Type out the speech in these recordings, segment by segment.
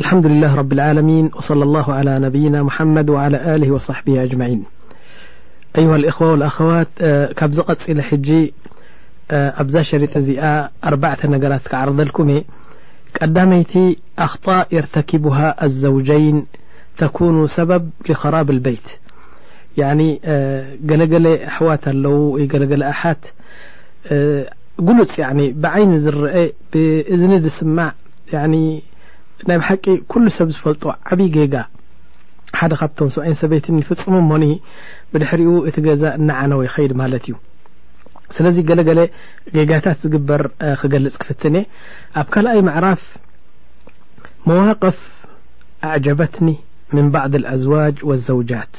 الحمد لله رب العالمين وصلى الله على نبين محمد وعلىله وصحب أجمعن أيها الإخوة والأخوات كب ز غل ج أبزا شرط ز أربع نجرت كعرضلكم دميت أخطاء يرتكبها الزوجين تكون سبب لخراب البيت يعني قلجل أحوات الو لل حت قل بعين زرأ بن سمع ናይ ብሓቂ ኩሉ ሰብ ዝፈልጦ ዓብይ ጌጋ ሓደ ካብቶም ሰብኣይን ሰበይትን ይፍፅሙ እሞኒ ብድሕሪኡ እቲ ገዛ እናዓነወ ይኸይድ ማለት እዩ ስለዚ ገለገለ ጌጋታት ዝግበር ክገልፅ ክፍትን እየ ኣብ ካልኣይ ምዕራፍ መዋቅፍ ኣዕጀበትኒ ምን ባዕድ ኣልኣዝዋጅ ወዘውጃት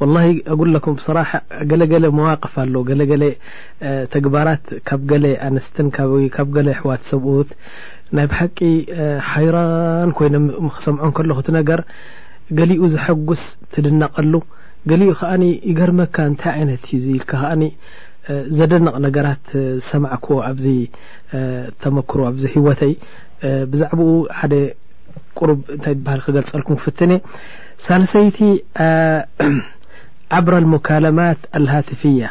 ወላሂ ኣጉለኩም ብስራሕ ገለገለ መዋቅፍ ኣሎ ገለገለ ተግባራት ካብ ገለ ኣንስትን ካብ ገለ ኣሕዋት ሰብኡት ናይ ብሓቂ ሓይራን ኮይነ ክሰምዖ እንከለኹ እቲ ነገር ገሊኡ ዘሐጉስ ትድነቐሉ ገሊኡ ከኣ ይገርመካ እንታይ ዓይነት እዩ ዙ ኢልካ ከኣ ዘደንቕ ነገራት ዝሰማዕክዎ ኣብዚ ተመክሮ ኣብዚ ህወተይ ብዛዕባኡ ሓደ ቁሩብ እንታይ በሃል ክገልጸልኩም ክፍትን እየ ሳልሰይቲ ዓብራ ልሙካለማት ኣልሃትፍያ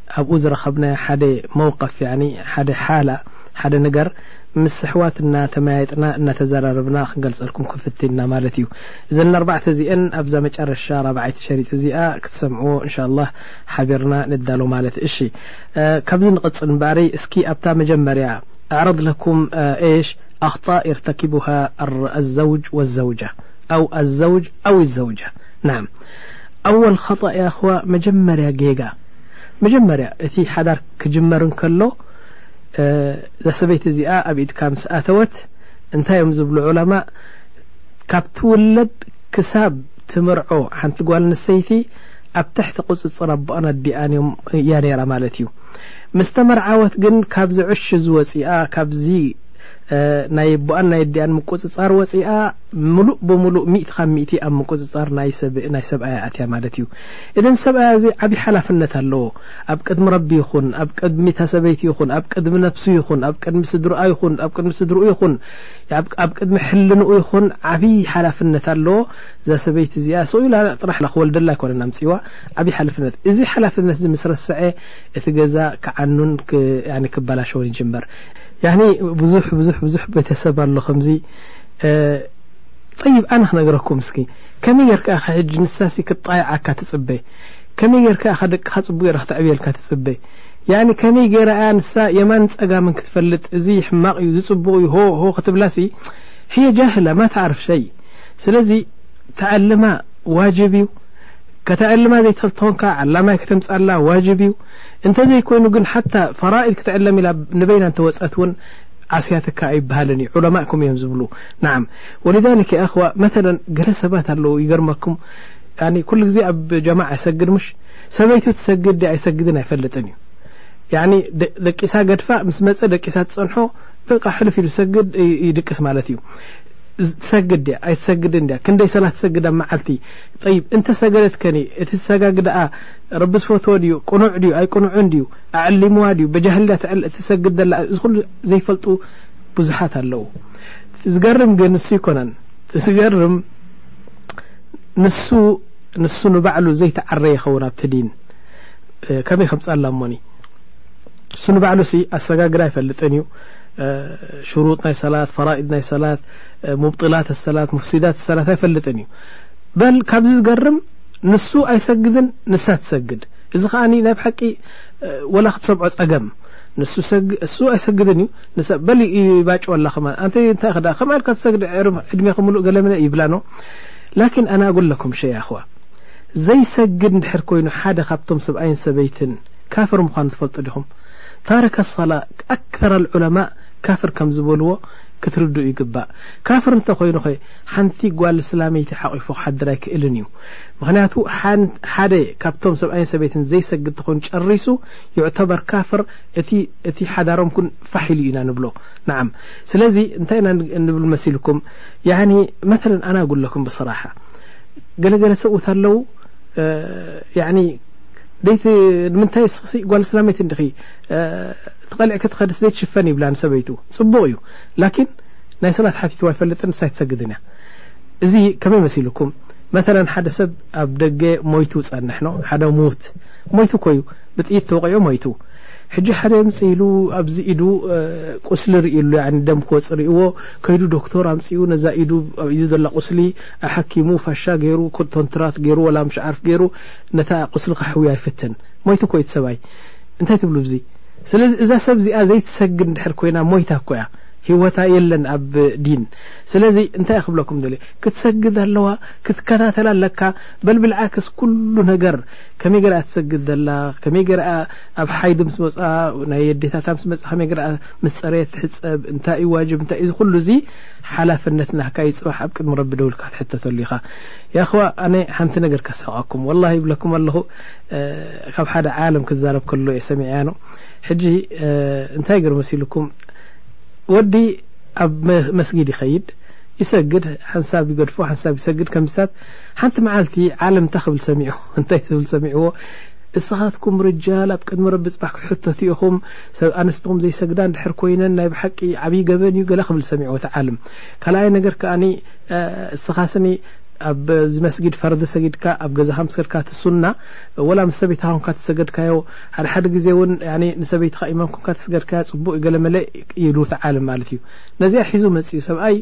ኣብኡ ዝረኸብናዮ ሓደ መውቀፍ ያኒ ሓደ ሓላ ሓደ ነገር ምስ ኣሕዋት እና ተመያየጥና እና ተዘራረብና ክንገልጸልኩም ክንፍትን ኢና ማለት እዩ። እዘን ኣርባዕተ እዚኤን ኣብዛ መጨረሻ ራብዓይቲ ሸሪጥ እዚኣ ክትሰምዕዎ እንሻላህ ሓቢርና ንዳሎ ማለት እሺ ካብዚ ንቅጽል እምበኣረይ እስኪ ኣብታ መጀመርያ ኣዕረድ ለኩም ኤሽ ኣክጣእ የርተኪቡሃ ኣልዘውጅ ወዘውጃ ኣው ኣልዘውጅ ኣው ዘውጃ ናዓም ኣወል ከጣእ ያኣኽዋ መጀመርያ ጌጋ መጀመርያ እቲ ሓዳር ክጅመር እንከሎ እዛ ሰበይቲ እዚኣ ኣብ ኢድካ ምስ ኣተወት እንታይ እዮም ዝብሉ ዑለማ ካብ ትውለድ ክሳብ ትምርዖ ሓንቲ ጓል ንሰይቲ ኣብ ትሕቲ ቁፅፅር ኣቦኣን ኣዲኣን እዮም እያ ነይራ ማለት እዩ ምስ ተመርዓወት ግን ካብዚ ዕሽ ዝወፅኣ ካብዚ ናይ ኣቦኣን ናይ ኣዲኣን ምቁፅፃር ወፅኣ ምሉእ ብምሉእ ሚእቲ ካብ ሚእቲ ኣብ ምቁፅፃር ናይ ሰብኣያ ኣትያ ማለት እዩ ኢደን ሰብኣያ እዚ ዓቢ ሓላፍነት ኣለዎ ኣብ ቅድሚ ረቢ ይኹን ኣብ ቅድሚ እታ ሰበይቲ ይኹን ኣብ ቅድሚ ነብሱ ይኹን ኣብ ቅድሚ ስድርኣ ይኹን ኣብ ቅድሚ ስድርኡ ይኹን ኣብ ቅድሚ ሕልንኡ ይኹን ዓቢ ሓላፍነት ኣለዎ እዛ ሰበይቲ እዚኣ ሰው ኢላ ጥራሕ ክወልደላ ኣይኮነን ኣምጽዋ ዓቢ ሓላፍነት እዚ ሓላፍነት እዚ ምስ ረስዐ እቲ ገዛ ክዓኑን ክበላሸውን ይጅመር ያኒ ብዙሕ ብዙሕ ብዙሕ ቤተሰብ ኣሎ ከምዚ ጠይብ ኣነ ክነግረኩም እስኪ ከመይ ጌርካ ኢኻ ሕጂ ንሳሲ ክትጣይዓካ ትጽበ ከመይ ጌርካ ኢኻ ደቅኻ ጽቡቅ ጌራ ክትዕብየልካ ትጽበ ያኒ ከመይ ጌራ እያ ንሳ የማንን ጸጋምን ክትፈልጥ እዚ ሕማቅ እዩ እዚ ጽቡቅ እዩ ሆ ሆ ክትብላሲ ህየ ጃህላ ማ ትዓርፍ ሸይ ስለዚ ተዕልማ ዋጅብ እዩ ከተዕልማ ዘይትኽእል ተኾንካ ዓላማይ ከተምጻላ ዋጅብ እዩ እንተዘይ ኮይኑ ግን ሓታ ፈራኢድ ክትዕለም ኢላ ንበይና እንተወጸት እውን ዓስያትካ ኣይበሃልን እዩ ዑለማእኩም እዮም ዝብሉ ናዓም ወሊዛሊክ ያኣኽዋ መተለ ገለ ሰባት ኣለዉ ይገርመኩም ያኒ ኩሉ ግዜ ኣብ ጀማዓ ይሰግድ ሙሽ ሰበይቱ ትሰግድ ድያ ኣይሰግድን ኣይፈልጥን እዩ ያኒ ደ ደቂሳ ገድፋ ምስ መጸ ደቂሳ ትጸንሖ በቃ ሕልፍ ኢሉ ይሰግድ እ ይድቅስ ማለት እዩ ዝ- ትሰግድ ድያ ኣይትሰግድን ድያ ክንደይ ሰላት ትሰግድ ኣብ መዓልቲ ጠይብ እንተ ሰገደት ከኒ እቲ ዝሰጋግድኣ ረቢ ዝፈትዎ ድዩ ቅኑዕ ድዩ ኣይቅኑዕን ድዩ ኣዕሊምዋ ድዩ በጃህል ድያ ትዕል እትሰግድ ዘላ እዚ ኩሉ ዘይፈልጡ ብዙሓት ኣለዉ እቲ ዝገርም ግን ንሱ ኣይኮነን እቲ ዝገርም ንሱ ንሱ ንባዕሉ ዘይተዓረየ ይኸውን ኣብቲ ዲን ከመይ ከምጻላ እሞኒ ንሱ ንባዕሉ ሲ ኣሰጋግዳ ኣይፈልጥን እዩ ሽሩጥ ናይ ሰላት ፈራኢድ ናይ ሰላት ሙብጢላት ሰላት ሙፍሲዳት ሰላት ኣይፈልጥን እዩ በል ካብዚ ዝገርም ንሱ ኣይሰግድን ንሳ ትሰግድ እዚ ከኣ ናይ ብሓቂ ወላ ክትሰምዖ ጸገም ንሱ እሱ ኣይሰግድን እዩ ንሳ በል ይባጭወላ ከማን ኣንቲ እንታይ ከዳ ከምኣ ኢልካ ትሰግዲ ዕድሜኺ ሙሉእ ገለምለ ይብላ ኖ ላኪን ኣነ ኣጉል ለኩም ሸይ ኣኽዋ ዘይሰግድ እንድሕር ኮይኑ ሓደ ካብቶም ሰብኣይን ሰበይትን ካፍር ምዃኑ ትፈልጡ ዲኹም ታረከ ሰላ ኣክተር ኣልዑለማእ ካፍር ከም ዝበልዎ ክትርድኡ ይግባእ ካፍር እንተ ኮይኑ ኸ ሓንቲ ጓል እስላመይቲ ሓቂፎ ክሓድር ኣይክእልን እዩ ምክንያቱ ሓደ ካብቶም ሰብኣይን ሰበይትን ዘይሰግድ ተኾይኑ ጨሪሱ ይዕተበር ካፍር እቲ እቲ ሓዳሮም ኩን ፋሕ ኢሉ ኢና ንብሎ ናዓም ስለዚ እንታይ ኢና ንብል መሲልኩም ያኒ መተለን ኣና ጉለኩም ብስራሓ ገለ ገለ ሰብኡት ኣለው ያኒ ደይቲ ንምንታይ ስክሲ ጓል እስላመይቲ እንዲኺ ተቐሊዕ ክትኸድስ ዘይትሽፈን ይብላ ንሰበይቱ ጽቡቕ እዩ ላኪን ናይ ሰላት ሓቲትዋ ይፈልጥን ንሳ ይትሰግድን እያ እዚ ከመይ መሲልኩም መተለን ሓደ ሰብ ኣብ ደገ ሞይቱ ጸንሕኖ ሓደ ሙት ሞይቱ ኮዩ ብጥይት ተወቒዑ ሞይቱ ሕጂ ሓደ ምጽእ ኢሉ ኣብዚ ኢዱ ቁስሊ ርእዩ ኣሎ ያኒ ደም ክወጽእ ርእይዎ ከይዱ ዶክቶር ኣምጺኡ ነዛ ኢዱ ኣብ ኢዱ ዘላ ቁስሊ ኣሐኪሙ ፋሻ ገይሩ ኮንትራት ገይሩ ወላ ምሽ ዓርፍ ገይሩ ነታ ቁስሊ ከሕውያ ይፍትን ሞይቱ እኮ እዩ እቲ ሰብኣይ እንታይ ትብሉ ብዚ ስለዚ እዛ ሰብ እዚኣ ዘይትሰግድ እንድሕር ኮይና ሞይታ እኮ እያ ህወታ የለን ኣብ ዲን ስለዚ እንታይ ክብለኩም ደልየ ክትሰግድ ኣለዋ ክትከታተል ኣለካ በልብልዓክስ ኩሉ ነገር ከመይ ገይራ እያ ትሰግድ ዘላ ከመይ ገይራ እያ ኣብ ሓይዲ ምስ መጽኣ ናይ የዴታታ ምስ መጽኣ ከመይ ገይራ ምስ ጸረየት ትሕጸብ እንታይ እዩ ዋጅብ እንታይ እዩ እዚ ኩሉ እዚ ሓላፍነት ናህካ እዩ ጽባሕ ኣብ ቅድሚ ረቢ ደው ኢልካ ትሕተተሉ ኢኻ ያኽዋ ኣነ ሓንቲ ነገር ከስሕቐኩም ወላሂ ይብለኩም ኣለኹ ካብ ሓደ ዓለም ክዛረብ ከሎ እየ ሰሚዐያ ነው ሕጂ እንታይ ገር መሲልኩም ወዲ ኣብ መስጊድ ይኸይድ ይሰግድ ሓንሳብ ይገድፎ ሓንሳብ ይሰግድ ከምሳት ሓንቲ መዓልቲ ዓለም እንታይ ክብል ሰሚዑ እንታይ ዝብል ሰሚዕዎ እስኻትኩም ርጃል ኣብ ቅድሚ ረቢ ፅባሕ ክትሕተቱ ኢኹም ሰብ ኣንስትኹም ዘይሰግዳ እንድሕር ኮይነን ናይ ብሓቂ ዓብዪ ገበን እዩ ገለ ክብል ሰሚዕዎ እቲ ዓለም ካልኣይ ነገር ከዓኒ እስኻ ስኒ ኣብዚ መስጊድ ፈርዲ ሰጊድካ ኣብ ገዛኻ ምስ ከድካ እቲ ሱና ወላ ምስ ሰበይትኻ ኮንካ ትሰገድካዮ ሓደ ሓደ ግዜ እውን ንሰበይትኻ ኢማም ኮንካ ትስገድካዮ ፅቡቅ ገለ መለ ኢሉ ተዓልም ማለት እዩ ነዚኣ ሒዙ መፅኡ ሰብኣይ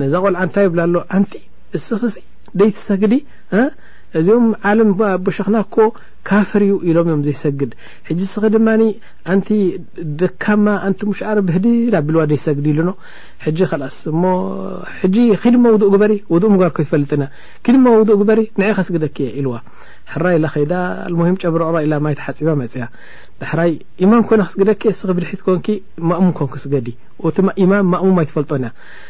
ነዛ ቆልዓ እንታይ ይብላ ኣሎ ኣንቲ እስኽሲ ደይትሰግዲ እ እዚኦም ዓለም ኣቦሸኽና እኮ ካፍር እዩ ኢሎም እዮም ዘይሰግድ ሕጂ እስኺ ድማ ኣንቲ ደካማ ኣንቲ ሙሽ ዓረብ ብህድድ ኣቢልዋ ደይሰግዲ ኢሉኖ ሕጂ ከላስ እሞ ሕጂ ኪድ እሞ ውዱእ ግበሪ ውዱእ ምግባር እኮ ይትፈልጥን እያ ኪድ እሞ ውዱእ ግበሪ ንዐ ከስግደኪ እየ ኢልዋ ሕራይ ኢላ ከይዳ ልሙሂም ጨብረቕረቕ ኢላ ማይ ተሓፂባ መፅያ ዳሕራይ ኢማም ኮይነ ከስግደኪ እስኺ ብድሕሪት ኮንኪ ማእሙም ኮንኪ ስገዲ እቲ ኢማም ማእሙም ኣይትፈልጦን እያ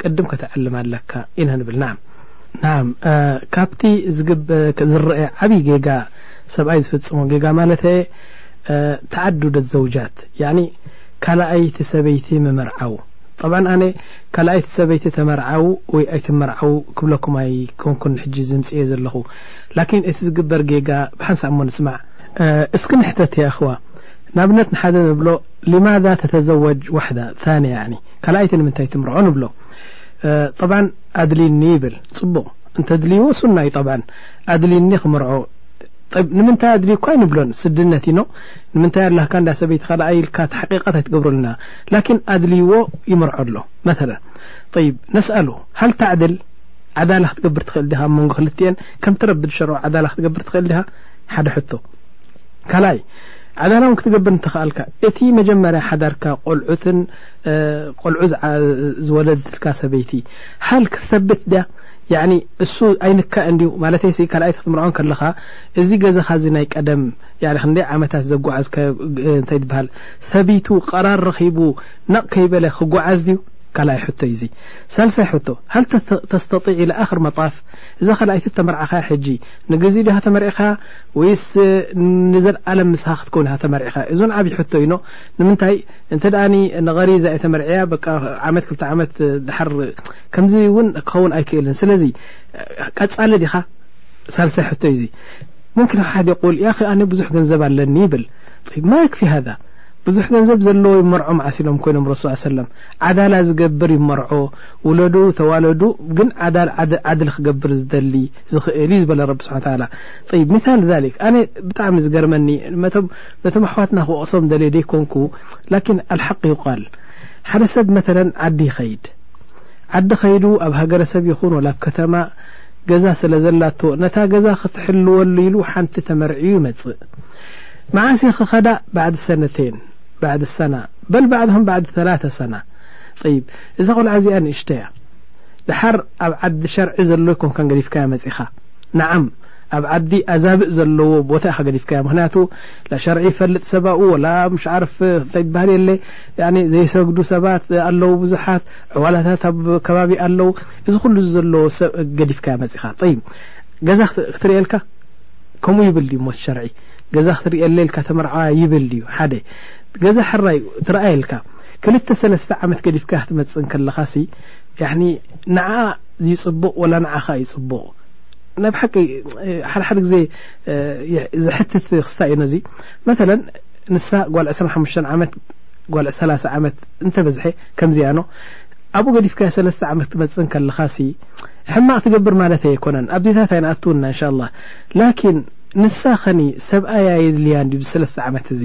ቅድም ከተዕልም ኣለካ ኢና ንብል ናም ናም ካብቲ ዝረአ ዓብይ ጌጋ ሰብኣይ ዝፍጽሞ ጌጋ ማለተ ተዓዱደ ዘውጃት ያኒ ካልኣይቲ ሰበይቲ ምምርዓው ጠብዓ ኣነ ካልኣይቲ ሰበይቲ ተመርዓው ወይ ኣይትመርዓው ክብለኩም ኣይኮንኩን ሕጂ ዝምፅኤ ዘለኹ ላኪን እቲ ዝግበር ጌጋ ብሓንሳእ እሞ ንስማዕ እስኪ ንሕተት የእኽዋ ንኣብነት ንሓደ ንብሎ ሊማዛ ተተዘወጅ ዋሕዳ ታንያ ያኒ ካልኣይቲ ንምንታይ ትምርዖ ንብሎ ጠብዓ ኣድልኒ ይብል ፅቡቕ እንተድልይዎ ሱና እዩ ጠብዓ ኣድልኒ ክምርዖ ንምንታይ ኣድል እኳ ይንብሎን ስድነት ኢኖ ንምንታይ ኣላካ እንዳ ሰበይቲ ካኣ ኢልካ ተሓቂቃት ኣይትገብርልና ላኪን ኣድልይዎ ይምርዖ ኣሎ መለ ይ ነስኣሉ ሃል ታዕድል ዓዳላ ክትገብር ትኽእል ዲኻ ኣብ መንጎ ክልትኤን ከም ትረቢ ዝሸርዑ ዓዳላ ክትገብር ትኽእል ዲኻ ሓደ ሕቶ ካልኣይ ዓዳላ እውን ክትገብር እንተክኣልካ እቲ መጀመርያ ሓዳርካ ቆልዑትን ቆልዑ ዝወለድትልካ ሰበይቲ ሓል ክትሰብት ድያ እሱ ኣይንካእን ድዩ ማለተይ ካልኣይቲ ክትምርዖን ከለኻ እዚ ገዛኻ እዚ ናይ ቀደም ክንደይ ዓመታት ዘጓዓዝ እንታይ ትበሃል ሰቢቱ ቀራር ረኺቡ ነቕ ከይበለ ክጓዓዝ ድዩ ካልኣይ ሕቶ እዩ እዚ ሳልሳይ ሕቶ ሃል ተስተጢዕ ኢለ ኣክር መጣፍ እዛ ካልኣይቲ ተመርዓኻያ ሕጂ ንግዜ ድኻ ተመርዕኻ ወይስ ንዘለኣለም ምሳኻ ክትከውን ኢኻ ተመርዕኻ እዞን ዓብዪ ሕቶ እዩኖ ንምንታይ እንተ ንቐሪዛ እየ ተመርዕያ በቃ ዓመት ክልተ ዓመት ድሓር ከምዚ እውን ክኸውን ኣይክእልን ስለዚ ቀጻሊ ዲኻ ሳልሳይ ሕቶ እዩ እዙ ምምኪን ሓሓድ የቁል ያ ኣነ ብዙሕ ገንዘብ ኣለኒ ይብል ማ የክፊ ሃዛ ብዙሕ ገንዘብ ዘለዎ ይመርዖ መዓስ ኢሎም ኮይኖም ረሱ ሰለም ዓዳላ ዝገብር ይመርዖ ውለዱ ተዋለዱ ግን ዓድል ክገብር ዝደሊ ዝኽእል እዩ ዝበለ ረቢ ስብሓ ላ ይ ምታል ዛሊክ ኣነ ብጣዕሚ ዝገርመኒ መቶም ነቶም ኣሕዋትና ክወቕሶም ደልየ ደይኮንኩ ላኪን ኣልሓቅ ዩቃል ሓደ ሰብ መተለ ዓዲ ይኸይድ ዓዲ ከይዱ ኣብ ሃገረሰብ ይኹን ወላ ኣብ ከተማ ገዛ ስለ ዘላቶ ነታ ገዛ ክትሕልወሉ ኢሉ ሓንቲ ተመርዕዩ ይመጽእ መዓስ እየ ክኸዳ ባዕዲ ሰነቴን ባዕዲ ሰና በል ባዕድም ባዕዲ ተላተ ሰና ጠይብ እዛ ቆልዓ እዚኣ ንእሽተያ ደሓር ኣብ ዓዲ ሸርዒ ዘሎ ይኮንካ ገዲፍካያ መጺኻ ነዓም ኣብ ዓዲ ኣዛብእ ዘለዎ ቦታ ኢካ ገዲፍካያ ምክንያቱ ላሻርዒ ይፈልጥ ሰብ ኣብኡ ወላ ምሽዓርፍ እንታይ ይበሃል የለ ያኒ ዘይሰግዱ ሰባት ኣለዉ ብዙሓት ዕዋላታት ኣብ ከባቢ ኣለዉ እዚ ኩሉ እዚ ዘለዎ ሰብ ገዲፍካያ መጺኻ ጠይብ ገዛ ክትርእየልካ ከምኡ ይብል ድዩ ሞት ሸርዒ ገዛ ክትርእየለ ኢልካ ተመርዓዋ ይብል ድዩ ሓደ ገዛ ሕራይ ትረኣየልካ ክልተ ሰለስተ ዓመት ገዲፍካ ክትመጽእ ከለኻሲ ያኒ ንዓ ዝይጽቡቕ ወላ ንዓኻ ይጽቡቕ ናይ ብሓቂ ሓደ ሓደ ግዜ ዘሕትት ክስታይ እዩ ነዚ መለ ንሳ ጓል ዕስራ ሓሙሽተ ዓመት ጓል ሰላሳ ዓመት እንተበዝሐ ከምዚ ያኖ ኣብኡ ገዲፍካ ሰለስተ ዓመት ክትመፅን ከለኻ ሲ ሕማቅ ትገብር ማለት ኣይኮነን ኣብዚታት ኣይንኣትውና እንሻ ላ ላኪን ንሳ ኸኒ ሰብኣያ የድልያ ን ዝሰለስተ ዓመት እዚ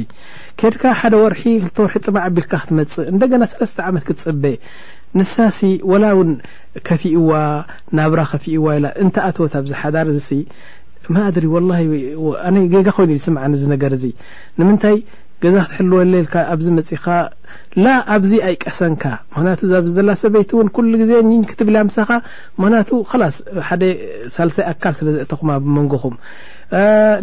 ከድካ ሓደ ወርሒ ክልተ ወርሒ ጥማዕ ኣቢልካ ክትመፅእ እንደገና ሰለስተ ዓመት ክትፅበ ንሳ ሲ ወላ ውን ከፊእዋ ናብራ ከፊእዋ ኢላ እንተ ኣተወት ኣብዚ ሓዳር እዚሲ ማእድሪ ወላሂ ኣነ ጌጋ ኮይኑ እዩ ዝስምዓኒ እዚ ነገር እዚ ንምንታይ ገዛ ክትሕልወለ ኢልካ ኣብዚ መጺኻ ላ ኣብዚ ኣይቀሰንካ ምክንያቱ ዛብዚ ዘላ ሰበይቲ እውን ኩሉ ግዜ ኝኝ ክትብልያ ምሳኻ ምክንያቱ ላስ ሓደ ሳልሳይ ኣካል ስለ ዘእተኹማ ብመንጎኹም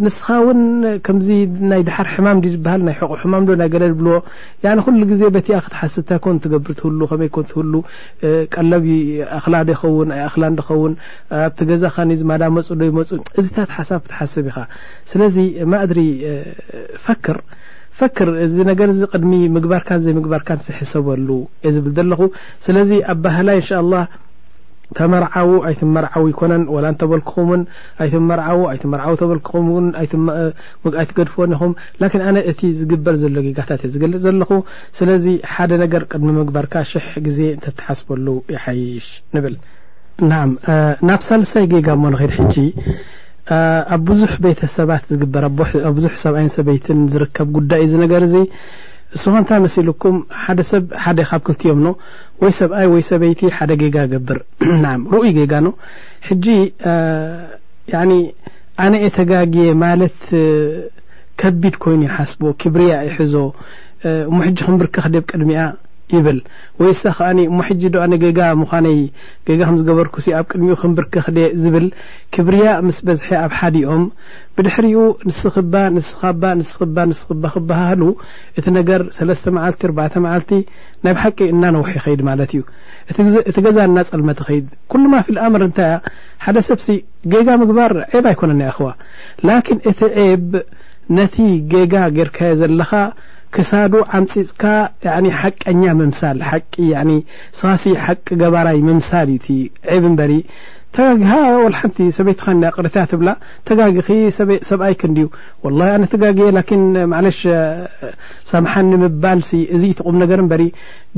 ንስኻ እውን ከምዚ ናይ ድሓር ሕማም ዲ ዝበሃል ናይ ሕቑ ሕማም ዶ ናይ ገለ ዝብልዎ ኩሉ ግዜ በቲኣ ክትሓስብ እንታይ ኮን ትገብር ትህሉ ከመይ ኮን ትህሉ ቀለብ ይኣኽላ ዶ ይኸውን ኣይኣኽላን ድኸውን ኣብቲ ገዛ ካኒዝ ማዳ መፁ ዶ ይመፁ እዚታት ሓሳብ ክትሓስብ ኢኻ ስለዚ ማእድሪ ፈክር ፈክር እዚ ነገር እዚ ቅድሚ ምግባርካን ዘይምግባርካን ሕሰበሉ እየ ዝብል ዘለኹ ስለዚ ኣብ ባህላይ እንሻ ኣላ ተመርዓዉ ኣይትመርዓዉ ይኮነን ወላ እንተበልክኹምን ኣይትመርዓዉ ኣይትመርዓዉ ተበልክኹም እውን ኣይትገድፍዎን ኢኹም ላኪን ኣነ እቲ ዝግበር ዘሎ ጌጋታት እየ ዝገልፅ ዘለኹ ስለዚ ሓደ ነገር ቅድሚ ምግባርካ ሽሕ ግዜ እንተትሓስበሉ ይሓይሽ ንብል። ናዓም ናብ ሳልሳይ ጌጋ እሞ ንኺድ ሕጂ። ኣብ ብዙሕ ቤተ ሰባት ዝግበር ኣብ ብዙሕ ሰብኣይን ሰበይትን ዝርከብ ጉዳይ እዩ እዚ ነገር እዚ። ንስኹም እንታይ መሲሉኩም ሓደ ሰብ ሓደ ካብ ክልቲኦም ን ወይ ሰብኣይ ወይ ሰበይቲ ሓደ ጌጋ ይገብር ናዓም ርኡይ ጌጋ ን ሕጂ ያኒ ኣነ እየ ተጋግየ ማለት ከቢድ ኮይኑ ይሓስቦ ክብርያ ይሕዞ እሞ ሕጂ ክንብርከኽ ድብ ቅድሚኣ ይብል ወይ እሳ ከኣ እሞ ሕጂ ዶ ኣነ ገጋ ምዃነይ ገጋ ከም ዝገበርኩሲ ኣብ ቅድሚኡ ክንብርከኽ ድየ ዝብል ክብርያ ምስ በዝሐ ኣብ ሓዲኦም ብድሕሪኡ ንስኺባ ንስኻባ ንስኺባ ንስኺባ ክበሃሃሉ እቲ ነገር ሰለስተ መዓልቲ ኣርባዕተ መዓልቲ ናይ ብሓቂ እናነውሐ ይኸይድ ማለት እዩ እቲ ገዛ እናጸልመተ ኸይድ ኩሉ ማፊ ልኣምር እንታይ እያ ሓደ ሰብሲ ገጋ ምግባር ዔብ ኣይኮነን እያ እኽዋ ላኪን እቲ ዔብ ነቲ ጌጋ ጌርካዮ ዘለኻ ክሳዱ ዓምጺጽካ ሓቀኛ ምምሳል ሓቂ ንስኻሲ ሓቂ ገባራይ ምምሳል እዩ እቲ ዔብ እምበሪ ተጋጊኻ ወላ ሓንቲ ሰበይትኻ እንድያ ቅርታ ትብላ ተጋጊኺ ሰብኣይኪ እንድዩ ወላሂ ኣነ ተጋግየ ላኪን ማዕለሽ ሳምሓኒ ምባልሲ እዚ እዩ እቲ ቁም ነገር እምበሪ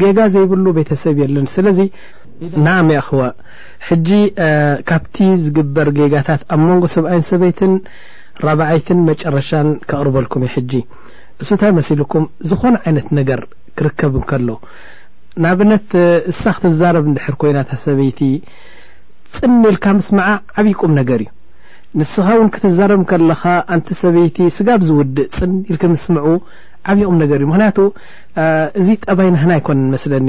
ጌጋ ዘይብሉ ቤተሰብ የለን ስለዚ ናኣም ያኣኽዋ ሕጂ ካብቲ ዝግበር ጌጋታት ኣብ መንጎ ሰብኣይን ሰበይትን ራብዓይትን መጨረሻን ከቕርበልኩም እየ ሕጂ። እሱ እንታይ መሲሉኩም ዝኾነ ዓይነት ነገር ክርከብ እንከሎ ንኣብነት እሳ ክትዛረብ እንድሕር ኮይና እታ ሰበይቲ ጽን ኢልካ ምስምዓ ዓብይ ቁም ነገር እዩ። ንስኻ እውን ክትዛረብ እንከለኻ ኣንቲ ሰበይቲ ስጋብ ዝውድእ ጽን ኢልኪ ምስምዑ ዓብይ ቁም ነገር እዩ። ምክንያቱ እዚ ጠባይ ናህና ኣይኮነን መስለኒ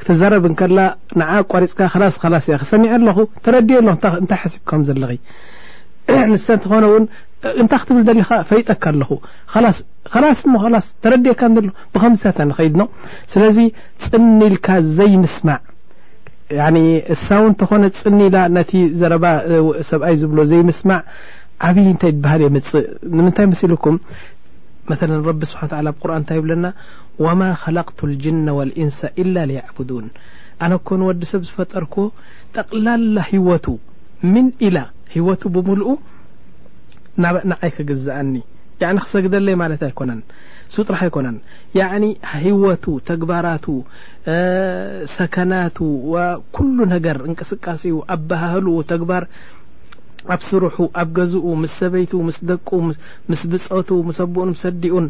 ክትዛረብ እንከላ ንዓ ኣቋሪጽካ ከላስ ከላስ እያ ክሰሚዐ ኣለኹ ተረድዮ ኣለኹ እንታይ ሓሲብካ ከም ዘለኺ ንሳ እንተኾነ ውን እንታይ ክትብል ደሊኻ ፈሊጠካ ኣለኹ ኸላስ ኸላስ እሞ ኸላስ ተረዲእካ እንተሎ ብኸምስታት ንኸይድ ኖ ስለዚ ጽን ኢልካ ዘይምስማዕ ያኒ እሳ ውን እንተኾነ ጽን ኢላ ነቲ ዘረባ ሰብኣይ ዝብሎ ዘይምስማዕ ዓብዪ እንታይ ይበሃል የምጽእ ንምንታይ መሲልኩም መለ ረቢ ስብሓ ብ ቁርን እንታይ ይብለና ወማ ኸለቅቱ ልጅነ ወልእንሳ ኢላ ሊያዕቡዱን ኣነ ኮን ወዲ ሰብ ዝፈጠርክዎ ጠቕላላ ህይወቱ ምን ኢላ ህይወቱ ብምልኡ ናብ ንዓይ ክግዝኣኒ ያዕኒ ክሰግደለይ ማለት ኣይኮነን እሱ ጥራሕ ኣይኮነን ያዕኒ ህይወቱ ተግባራቱ ሰከናቱ ኩሉ ነገር እንቅስቃሴኡ ኣበሃህልኡ ተግባር ኣብ ስርሑ ኣብ ገዝኡ ምስ ሰበይቱ ምስ ደቁ ምስ ብጾቱ ምስ ኣቦኡን ምስ ኣዲኡን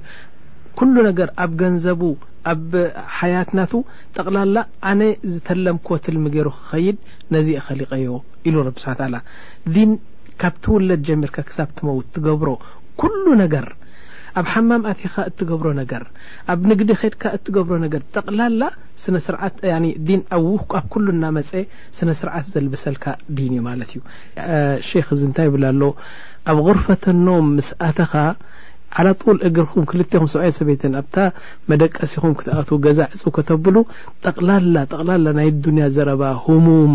ኩሉ ነገር ኣብ ገንዘቡ ኣብ ሓያትናቱ ጠቕላላ ኣነ ዝተለምክዎ ትልሚ ገይሩ ክኸይድ ነዚ እኸሊቀዮ ኢሉ ረቢ ስብሓን ተዓላ ን ካብ ትውለድ ጀሚርካ ክሳብ ትመውት ትገብሮ ኩሉ ነገር ኣብ ሓማም ኣቲኻ እትገብሮ ነገር ኣብ ንግዲ ኸድካ እትገብሮ ነገር ጠቕላላ ስነስርዓት ን ኣብ ኩሉ እናመፀ ስነስርዓት ዘልብሰልካ ዲን እዩ ማለት እዩ ሼክ እዚ እንታይ ይብል ኣሎ ኣብ غርፈተኖም ምስ ኣተኻ ዓላ ጡል እግርኩም ክልቴኹም ሰብኣይ ሰበይትን ኣብታ መደቀሲኹም ክትኣትዉ ገዛ ዕፅው ከተብሉ ጠቕላላ ጠቕላላ ናይ ዱንያ ዘረባ ህሙም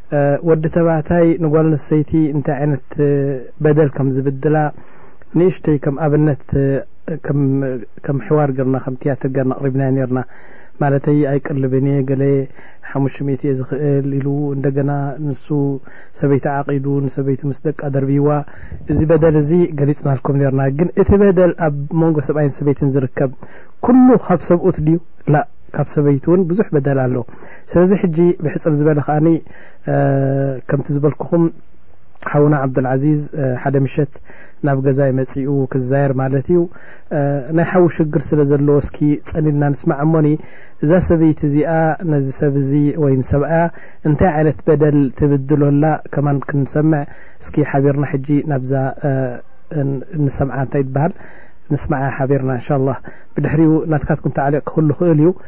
ወዲ ተባዕታይ ንጓል ኣንስተይቲ እንታይ ዓይነት በደል ከም ዝብድላ ንእሽተይ ከም ኣብነት ከም ሕዋር ገርና ከም ትያትር ገርና ኣቕሪብናዮ ነርና ማለተይ ኣይቅልብን እየ ገለ ሓሙሽተ ሚእቲ እየ ዝኽእል ኢሉ እንደገና ንሱ ሰበይቲ ዓቂዱ ንሰበይቲ ምስ ደቃ ደርብይዋ እዚ በደል እዚ ገሊጽናልኩም ነርና ግን እቲ በደል ኣብ መንጎ ሰብኣይን ሰበይትን ዝርከብ ኩሉ ካብ ሰብኡት ድዩ ላ ካብ ሰበይቲ እውን ብዙሕ በደል ኣሎ ስለዚ ሕጂ ብሕጽር ዝበለ ከኣ ከምቲ ዝበልኩኹም ሓውና ዓብዱልዓዚዝ ሓደ ምሸት ናብ ገዛይ መጺኡ ክዛየር ማለት እዩ ናይ ሓዊ ሽግር ስለ ዘለዎ እስኪ ጸኒልና ንስማዕ እሞኒ እዛ ሰበይቲ እዚኣ ነዚ ሰብ እዚ ወይ ንሰብኣያ እንታይ ዓይነት በደል ትብድሎ ኣላ ከማን ክንሰምዕ እስኪ ሓቢርና ሕጂ ናብዛ ንሰምዓ እንታይ ትበሃል ንስማዓ ሓቢርና እንሻ ላ ብድሕሪኡ ናትካትኩም ተዓሊቕ ክህሉ ክእል እዩ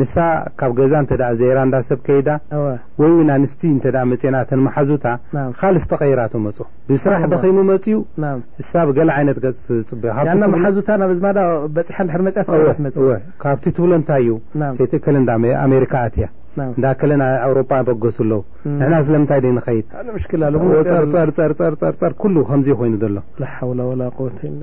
ንሳ ካብ ገዛ እንተ ዘይራ እንዳ ሰብ ከይዳ ወይ እውን ኣንስቲ እንተ መፅኤን ኣተን መሓዙታ ኻልስ ተቐይራ ትመፆ ብስራሕ ደኺሙ መፅዩ እሳ ብገለ ዓይነት ገፅ ትፅበዮ ያና መሓዙታ ናብ ኣዝማዳ በፂሓ እንድሕር መፅያ ተቐይራ ትመፅእ እወ ካብቲ ትብሎ እንታይ እዩ ሰይቲ እከለ እንዳ ኣሜሪካ ኣትያ እንዳ እከለ ናይ ኣውሮጳ በገሱ ኣለዉ ንሕና ስለምንታይ ደይ ንኸይድ ጸርጸርጸርጸርጸርጸር ኩሉ ከምዚ ኮይኑ ዘሎ ላ ሓውላ ወላ ቁወተ ኢላ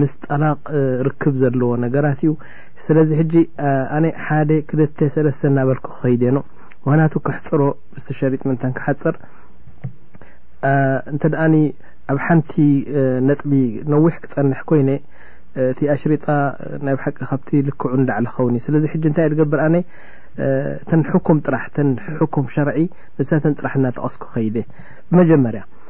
ምስ ጠላቅ ርክብ ዘለዎ ነገራት እዩ ስለዚ ሕጂ ኣነ ሓደ ክልተ ሰለስተ እናበልኩ ክኸይድ ኖ ምክንያቱ ከሕፅሮ ምስቲ ሸሪጥ ምንታን ክሓፅር እንተ ኣ ኣብ ሓንቲ ነጥቢ ነዊሕ ክፀንሕ ኮይነ እቲ ኣሽሪጣ ናይ ብሓቂ ካብቲ ልክዑ ንላዕሊ ኸውን እዩ ስለዚ ሕጂ እንታይ ዝገብር ኣነ ተን ሕኩም ጥራሕ ተን ሕኩም ሸርዒ ንሳተን ጥራሕ እናጠቐስኩ ኸይደ ብመጀመርያ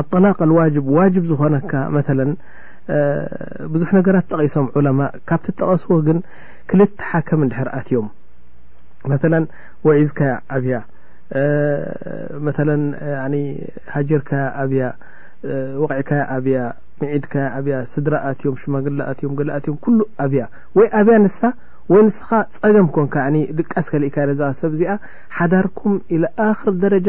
ኣላቅ ኣልዋጅብ ዋጅብ ዝኾነካ መለ ብዙሕ ነገራት ጠቒሶም ዑለማ ካብቲ ጠቐስዎ ግን ክልተ ሓከም እንድሕር ኣትዮም መተ ወዒዝካያ ኣብያ መ ሃጀርካያ ኣብያ ወቕዕካያ ኣብያ ምዒድካያ ኣብያ ስድራ ኣትዮም ሽማግላ ኣትዮም ገለ ኣትዮም ኩሉ ኣብያ ወይ ኣብያ ንሳ ወይ ንስኻ ጸገም ኮንካ ድቃስ ከልእካ ዛ ሰብ እዚኣ ሓዳርኩም ኢለ ኣክር ደረጃ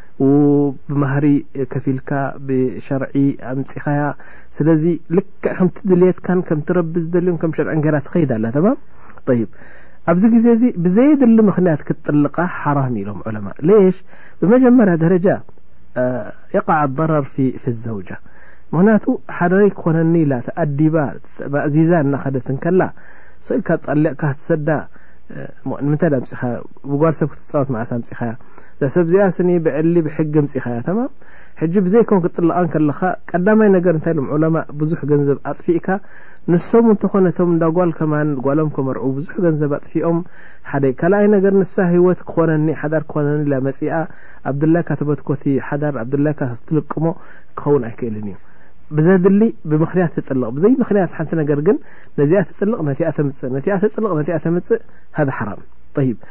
ብማህሪ ከፊልካ ብሸርዒ ኣምፅኻያ ስለዚ ልክዕ ከምቲ ድልየትካን ከምቲ ረቢ ዝደልዮን ከም ሸርዕን ገይራ ትኸይድ ኣላ ተማም ይብ ኣብዚ ግዜ እዚ ብዘየድሊ ምክንያት ክትጥልቃ ሓራም ኢሎም ዑለማ ሌሽ ብመጀመርያ ደረጃ የቃዓ ضረር ፊ ዘውጃ ምክንያቱ ሓደረይ ክኾነኒ ኢላ ተኣዲባ ማእዚዛ እናኸደት ንከላ ስእልካ ጠሊቕካ ክትሰዳ ንምንታይ ኣምፅኻያ ብጓል ሰብ ክትፃወት መዓስ ኣምፅኻያ እዛ ሰብ እዚኣ ስኒ ብዕሊ ብሕጊ ምፂኻያ ተማም ሕጂ ብዘይ ኮን ክጥልቓን ከለኻ ቀዳማይ ነገር እንታይ ኢሎም ዑለማ ብዙሕ ገንዘብ ኣጥፊእካ ንሶም እንተኾነ እቶም እንዳ ጓል ከማን ጓሎም ከመርዑ ብዙሕ ገንዘብ ኣጥፊኦም ሓደ ካልኣይ ነገር ንሳ ህይወት ክኾነኒ ሓዳር ክኾነኒ ኢላ መፂኣ ኣብድላይካ ተበትኮቲ ሓዳር ኣብድላይካ ትልቅሞ ክኸውን ኣይክእልን እዩ ብዘድሊ ብምክንያት ትጥልቕ ብዘይ ምክንያት ሓንቲ ነገር ግን ነዚኣ ትጥልቕ ነቲኣ ተምፅእ ነቲኣ ትጥልቕ ነቲኣ ተምፅእ ሃ ሓራም ይብ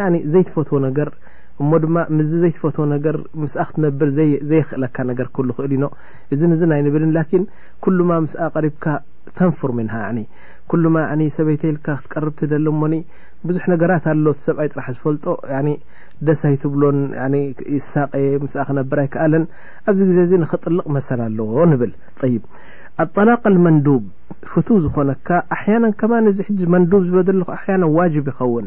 ያኒ ዘይትፈትዎ ነገር እሞ ድማ ምስዚ ዘይትፈትዎ ነገር ምስኣ ክትነብር ዘየክእለካ ነገር ክህሉ ይክእል ኢዩ እዝን እዝን ኣይንብልን ላኪን ኩሉማ ምስኣ ቀሪብካ ተንፍር ምንሃ ያኒ ኩሉማ ያኒ ሰበይተይ ኢልካ ክትቀርብ ትደሊ እሞኒ ብዙሕ ነገራት ኣሎ እቲ ሰብኣይ ጥራሕ ዝፈልጦ ያኒ ደስ ኣይትብሎን ያኒ ይሳቀ ምስኣ ክነብር ኣይከኣለን ኣብዚ ግዜ እዚ ንክጥልቕ መሰል ኣለዎ ንብል ጠይብ ኣጠላቅ ኣልመንዱብ ፍቱው ዝኾነካ ኣሕያናን ከማን እዚ ሕጂ መንዱብ ዝብሎ ዘለኹ ኣሕያናን ዋጅብ ይኸውን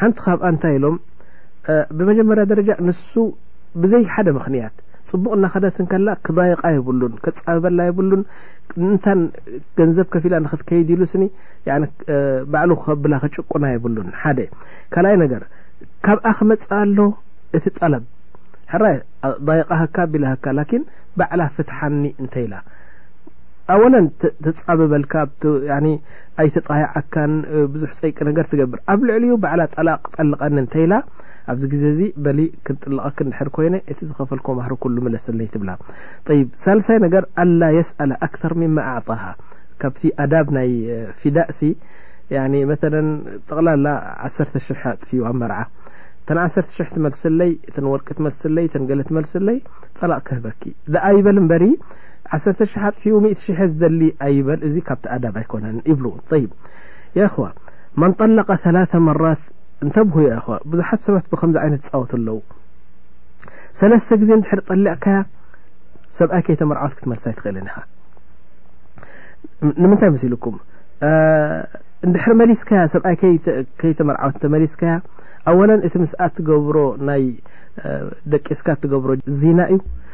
ሓንቲ ካብኣ እንታይ ኢሎም ብመጀመርያ ደረጃ ንሱ ብዘይ ሓደ ምክንያት ፅቡቅ እናኸደት እንከላ ክዳየቃ የብሉን ከፃብበላ የብሉን እንታን ገንዘብ ከፊላ ንክትከይድ ኢሉ ስኒ ባዕሉ ከብላ ክጭቁና የብሉን ሓደ ካልኣይ ነገር ካብኣ ክመፅእ ኣሎ እቲ ጠለብ ሕራ ዳየቃሃካ ቢላሃካ ላኪን ባዕላ ፍትሓኒ እንተ ኢላ ኣወለን ተፃብበልካ ኣይተጣይዓካን ብዙሕ ፀይቂ ነገር ትገብር ኣብ ልዕሊኡ ባዕላ ጠላቅ ጠልቀኒ እንተይላ ኣብዚ ግዜ እዚ በሊ ክንጥልቐኪ እንድሕር ኮይነ እቲ ዝኸፈልኮ ማህሪ ኩሉ ምለስለይ ትብላ ጠይብ ሳልሳይ ነገር ኣላ የስኣለ ኣክተር ሚማ ኣዕጣሃ ካብቲ ኣዳብ ናይ ፊዳእሲ ያኒ መተለ ጠቕላላ ዓሰርተ ሽሕ ኣጥፍዩ ኣብ መርዓ እተን ዓሰርተ ሽሕ ትመልስለይ እተን ወርቂ ትመልስለይ እተን ገለ ትመልስለይ ጠላቅ ክህበኪ ደኣ ይበል እምበሪ ዓሰርተ ሽሕ ኣጥፊኡ ሚእቲ ሽሕ እየ ዝደሊ ኣይበል እዚ ካብቲ ኣዳብ ኣይኮነን ይብሉ ይብ የእኹዋ መን ጠለቀ ሰላሰ መራት እንተብሁ የእኹዋ ብዙሓት ሰባት ብከምዚ ዓይነት ዝፃወቱ ኣለዉ ሰለስተ ግዜ እንድሕር ጠሊቕካያ ሰብኣይ ከይተመርዓወት ክትመልሳ ኣይትኽእልን ኢኻ ንምንታይ መሲልኩም እንድሕር መሊስካያ ሰብኣይ ከይተመርዓወት እንተመሊስካያ ኣወለን እቲ ምስኣ ትገብሮ ናይ ደቂስካ እትገብሮ ዜና እዩ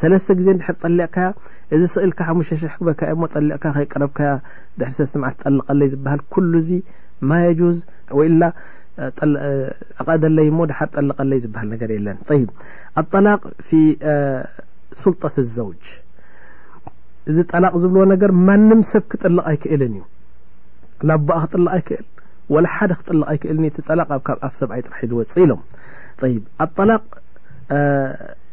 ሰለስተ ግዜ እንድሕር ጠሊቕካያ እዚ ስእልካ ሓሙሽተ ሽሕ ክበካ እሞ ጠሊቕካ ከይቀረብካያ ድሕሪ ሰለስተ መዓልቲ ጠልቐለይ ዝበሃል ኩሉ እዚ ማየጁዝ ወኢላ ዕቐደለይ እሞ ድሓር ጠልቐለይ ዝበሃል ነገር የለን ይብ ኣጠላቅ ፊ ሱልጠት ዘውጅ እዚ ጠላቕ ዝብልዎ ነገር ማንም ሰብ ክጥልቕ ኣይክእልን እዩ ላቦኣ ክጥልቕ ኣይክእል ወላ ሓደ ክጥልቕ ኣይክእልን እቲ ጠላቕ ኣብ ካብ ኣፍ ሰብኣይ ጥራሕ ዝወፅእ ኢሎም ይብ ኣጠላቅ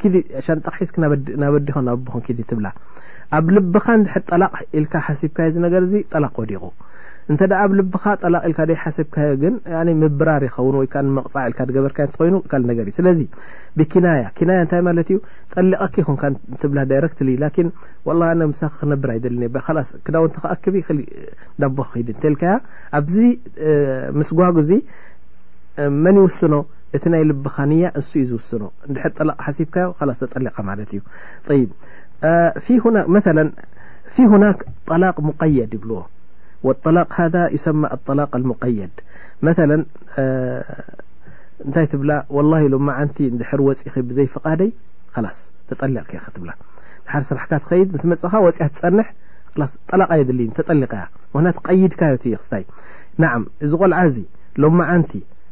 ኪዲ ሻንጣኺ ሒዝኪ ናብ ኣዲኹን ናብ ኣቦኹን ኪዲ ትብላ ኣብ ልብኻ እንድሕር ጠላቕ ኢልካ ሓሲብካዮ እዚ ነገር እዚ ጠላቕ ወዲቑ እንተ ደኣ ኣብ ልብኻ ጠላቕ ኢልካ ዘይሓሰብካዮ ግን ምብራር ይኸውን ወይ ከዓ መቕፃዕ ኢልካ ዝገበርካዮ እንትኮይኑ ካል ነገር እዩ ስለዚ ብኪናያ ኪናያ እንታይ ማለት እዩ ጠሊቐኪ ይኹንካ ትብላ ዳይረክትሊ ላኪን ዋላ ኣነ ምሳኺ ክነብር ኣይደልን እየ ካላስ ክዳውንቲ ከኣክቢ ዳቦ ክይድ እንተልካያ ኣብዚ ምስጓግ እዚ መን ይውስኖ እቲ ናይ ልብኻ ንያ እሱ እዩ ዝውስኖ እንድሕር ጠላቕ ሓሲብካዮ ላስ ተጠሊቓ ማለት እዩ ይ መ ፊ ሁናክ ጠላቅ ሙቀየድ ይብልዎ ወጠላቅ ሃ ይሰማ ኣጠላቅ ኣልሙቀየድ መ እንታይ ትብላ ወላ ሎማዓንቲ እንድሕር ወፂኺ ብዘይ ፍቓደይ ላስ ተጠሊቕ ከ ክትብላ ሓር ስራሕካ ትኸይድ ምስ መፅኻ ወፅያ ትፀንሕ ላስ ጠላቓ የድልይ ተጠሊቀያ ምክንያት ቀይድካዮ ትይክስታይ ንዓም እዚ ቆልዓ እዚ ሎማዓንቲ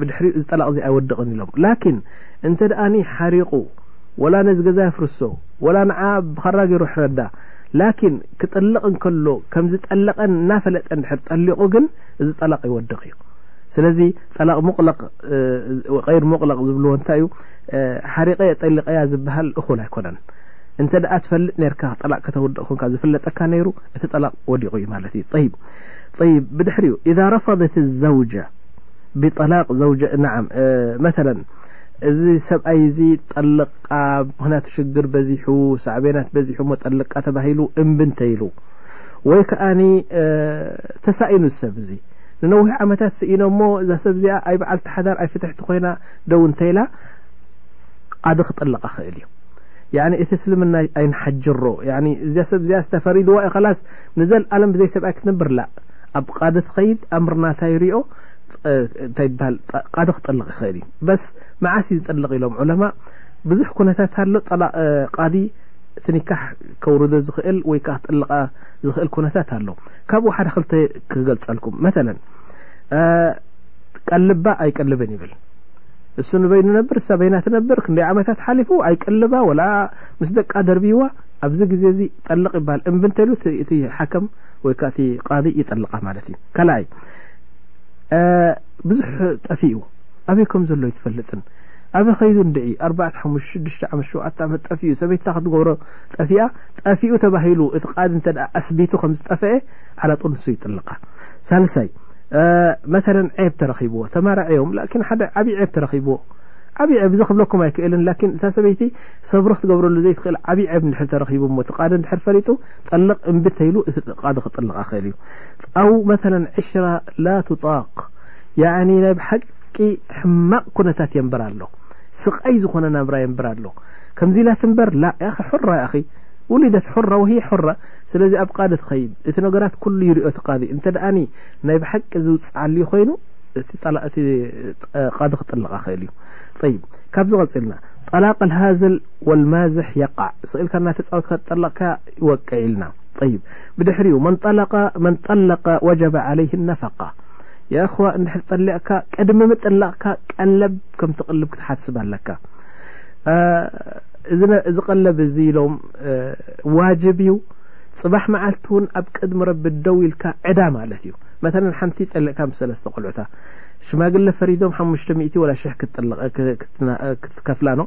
ብድሕሪኡ እዚ ጠላቅ እዚ ኣይወድቕን ኢሎም ላኪን እንተ ሓሪቑ ወላ ነዚ ገዛ የፍርሶ ወላ ንዓ ብኻራ ገይሩ ሕረዳ ላኪን ክጥልቕ እንከሎ ከም ዝጠለቐን እናፈለጠ እንድሕር ጠሊቑ ግን እዚ ጠላቕ ይወድቕ እዩ ስለዚ ጠላቕ ሙቕለቕ ቀይር ሙቕለቕ ዝብልዎ እንታይ እዩ ሓሪቐ የጠሊቀያ ዝበሃል እኹል ኣይኮነን እንተ ደኣ ትፈልጥ ነርካ ጠላቕ ከተውድቕ ኮንካ ዝፍለጠካ ነይሩ እቲ ጠላቕ ወዲቑ እዩ ማለት እዩ ይብ ብድሕሪኡ ኢዛ ረፈضት ዘውጃ ብጠላቅ ዘውጀ ናዓም መተለን እዚ ሰብኣይ እዚ ጠልቃ ምክንያቱ ሽግር በዚሑ ሳዕቤናት በዚሑ ሞ ጠልቃ ተባሂሉ እምቢ እንተይሉ ወይ ከዓ ተሳኢኑ ዝሰብ እዚ ንነዊሕ ዓመታት ስኢኖ እሞ እዛ ሰብ እዚኣ ኣይ በዓልቲ ሓዳር ኣይ ፍትሕቲ ኮይና ደው እንተይላ ቃዲ ክጥልቃ ክእል እዩ ያኒ እቲ እስልምና ኣይንሓጅሮ እዚ ሰብ እዚኣ ዝተፈሪድዋ እዩ ከላስ ንዘለኣለም ብዘይ ሰብኣይ ክትነብርላ ኣብ ቃደ ትኸይድ ኣምርና እንታይ ይሪኦ እንታይ ይበሃል ቃደ ክጠልቕ ይኽእል እዩ በስ መዓስ እዩ ዝጠልቕ ኢሎም ዑለማ ብዙሕ ኩነታት ኣሎ ቃዲ እቲ ኒካሕ ከውርዶ ዝኽእል ወይ ከዓ ክጠልቓ ዝኽእል ኩነታት ኣሎ ካብኡ ሓደ ክልተ ክገልፀልኩም መተለ ቀልባ ኣይቀልብን ይብል እሱ ንበይ ንነብር እሳ በይና ትነብር ክንደይ ዓመታት ሓሊፉ ኣይቀልባ ወላ ምስ ደቃ ደርብይዋ ኣብዚ ግዜ እዚ ጠልቕ ይበሃል እምቢ እንተሉ እቲ ሓከም ወይ ከዓ እቲ ቃዲ ይጠልቓ ማለት እዩ ካልኣይ ብዙሕ ጠፊኡ ኣበይ ከም ዘሎ ይትፈልጥን ኣበ ከይዱ እንድዒ ኣርባዕተ ሓሙሽ ሽዱሽተ ዓመት ሸውዓተ ዓመት ጠፊኡ ሰበይትታ ክትገብሮ ጠፊኣ ጠፊኡ ተባሂሉ እቲ ቃዲ እንተ ኣስቢቱ ከም ዝጠፈአ ዓላጡ ንሱ ይጥልቃ ሳልሳይ መተለ ዔብ ተረኺብዎ ተማራዐዮም ላኪን ሓደ ዓብዪ ዔብ ተረኺብዎ ዓብዪ ዔብ እዚ ክብለኩም ኣይክእልን ላኪን እታ ሰበይቲ ሰብሮ ክትገብረሉ ዘይትኽእል ዓብዪ ዔብ ንድሕር ተረኺቡ ሞ እቲ ቃዲ ንድሕር ፈሊጡ ጠልቕ እምቢ ተይሉ እቲ ቃዲ ክጥልቓ ክእል እዩ ኣው መለ ዕሽራ ላትጣቅ ናይ ብሓቂ ሕማቕ ኩነታት የንብር ኣሎ ስቃይ ዝኾነ ናብራ የንብር ኣሎ ከምዚ ላ ትንበር ላ ሑራ ኺ ውሊደት ሑራ ወሂ ሑራ ስለዚ ኣብ ቃዲ ትኸይድ እቲ ነገራት ኩሉ ይሪኦ እቲ ቃዲ እንተ ደኣኒ ናይ ብሓቂ ዝውፅዓሉ ዩ ኮይኑ እቲ ቃዲ ክጥልቓ ክእል እዩ ይ ካብዚ ቀፅልና ጠላቅ ልሃዘል ወልማዝሕ የቃዕ ስቅ ኢልካ እናተፃወትካ ዝጠለቅካያ ይወቅዕ ኢልና ጠይብ ብድሕሪኡ መን ጠለቀ መን ጠለቀ ወጀበ ዓለይህ ነፈቃ የእኽዋ እንድሕር ጠሊቕካ ቅድሚ ምጥላቕካ ቀለብ ከም ትቕልብ ክትሓስብ ኣለካ እዚ ቀለብ እዚ ኢሎም ዋጅብ እዩ ፅባሕ መዓልቲ እውን ኣብ ቅድሚ ረቢ ደው ኢልካ ዕዳ ማለት እዩ መተለ ሓንቲ ጠሊቕካ ምስ ሰለስተ ቆልዑታ ሽማግለ ፈሪዶም ሓሙሽተ ሚእቲ ወላ ሽሕ ክትጥልቀ ክትከፍላ ነው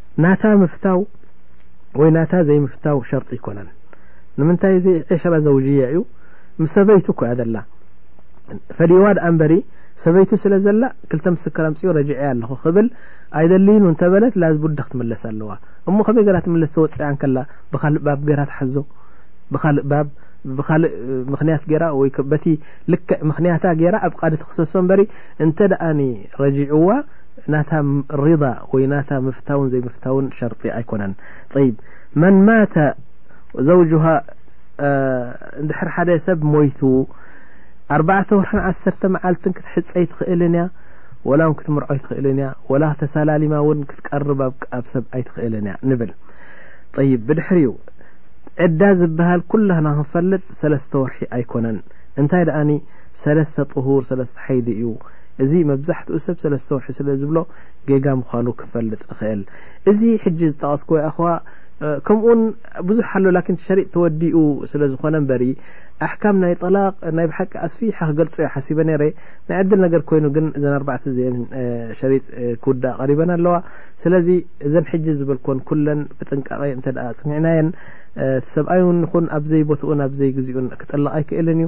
ናታ ምፍታው ወይ ናታ ዘይምፍታው ሸርጢ ኣይኮነን ንምንታይ እዚ ዕሽራ ዘውጅያ እዩ ምስ ሰበይቱ እኮ እያ ዘላ ፈሊዋ ድኣ እንበሪ ሰበይቱ ስለ ዘላ ክልተ ምስክር ኣምፅኡ ረጅዐ ኣለኹ ክብል ኣይደልይኑ እንተበለት ላቡዲ ክትምለስ ኣለዋ እሞ ከመይ ገራ ትምለስ ተወፅያ ከላ ብካልእ ባብ ገራ ትሓዞ ብካልእ ባብ ብካልእ ምክንያት ገራ ወይ በቲ ልክዕ ምክንያታ ገራ ኣብ ቃዲ ትክሰሶ እምበሪ እንተ ደኣ ረጅዕዋ ናታ ሪዳ ወይ ናታ ምፍታውን ዘይምፍታውን ሸርጢ ኣይኮነን ጠይብ መን ማተ ዘውጅሃ እንድሕር ሓደ ሰብ ሞይቱ ኣርባዕተ ወርሕን ዓሰርተ መዓልትን ክትሕፀይ ትኽእልን እያ ወላ እውን ክትምርዖ ኣይትኽእልን እያ ወላ ተሳላሊማ እውን ክትቀርብ ኣብ ሰብ ኣይትኽእልን እያ ንብል ጠይብ ብድሕሪ እዩ ዕዳ ዝበሃል ኩላና ክንፈልጥ ሰለስተ ወርሒ ኣይኮነን እንታይ ደኣኒ ሰለስተ ጥሁር ሰለስተ ሓይዲ እዩ እዚ መብዛሕትኡ ሰብ ሰለስተ ወርሒ ስለ ዝብሎ ጌጋ ምዃኑ ክንፈልጥ ንኽእል። እዚ ሕጂ ዝጠቐስክዎ የኣኽዋ ከምኡውን ብዙሕ ኣሎ ላኪን ሸሪጥ ተወዲኡ ስለ ዝኾነ እምበሪ ኣሕካም ናይ ጠላቕ ናይ ብሓቂ ኣስፊሐ ክገልጾ እየ ሓሲበ ነይረ ናይ ዕድል ነገር ኮይኑ ግን እዘን ኣርባዕተ እዚኤን ሸሪጥ ክውዳእ ቀሪበን ኣለዋ ስለዚ እዘን ሕጂ ዝበልኮን ኩለን ብጥንቃቐ እንተ ኣጽኒዕናየን ሰብኣይ እውን ይኹን ኣብ ዘይቦትኡን ኣብ ዘይግዚኡን ክጥለቕ ኣይክእልን እዩ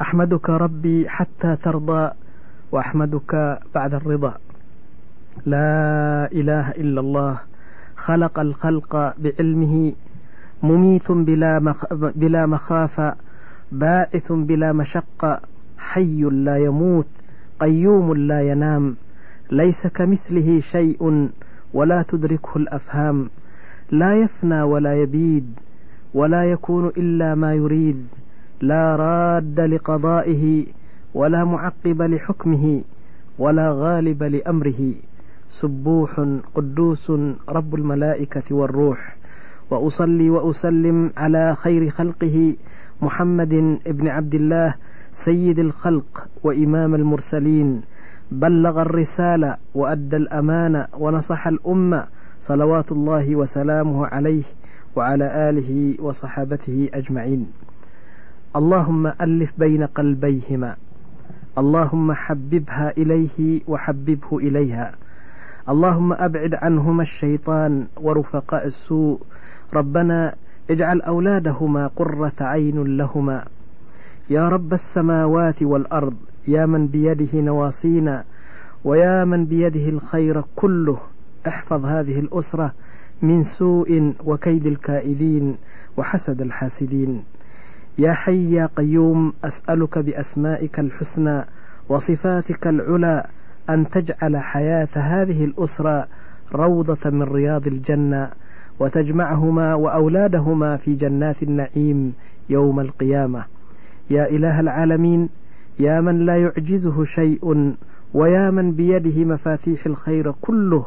أحمدك ربي حتى ترضى وأحمدك بعد الرضا لاإله لا الله خلق الخلق بعلمه مميت بلا مخافة باعث بلا مشقة حي لا يموت قيوم لا ينام ليس كمثله شيء ولا تدركه الأفهام لا يفنى ولا يبيد ولا يكون إلا ما يريد لا راد لقضائه ولا معقب لحكمه ولا غالب لأمره سبوح قدوس رب الملائكة والروح وأصلي وأسلم على خير خلقه محمد بن عبد الله سيد الخلق وإمام المرسلين بلغ الرسالة وأدى الأمان ونصح الأمة صلوات الله وسلامه عليه وعلى آله وصحابته أجمعين اللهم ألف بين قلبيهما اللهم حببها إليه وحببه إليها اللهم أبعد عنهما الشيطان ورفقاء السوء ربنا اجعل أولادهما قرة عين لهما يا رب السماوات والأرض يا من بيده نواصينا ويا من بيده الخير كله احفظ هذه الأسرة من سوء وكيد الكائدين وحسد الحاسدين يا حي يا قيوم أسألك بأسمائك الحسنى وصفاتك العلى أن تجعل حياة هذه الأسرة روضة من رياض الجنة وتجمعهما وأولادهما في جنات لنعيم يوم القيامة يا إله العالمين يا من لا يعجزه شيء و يا من بيده مفاتيح الخير كله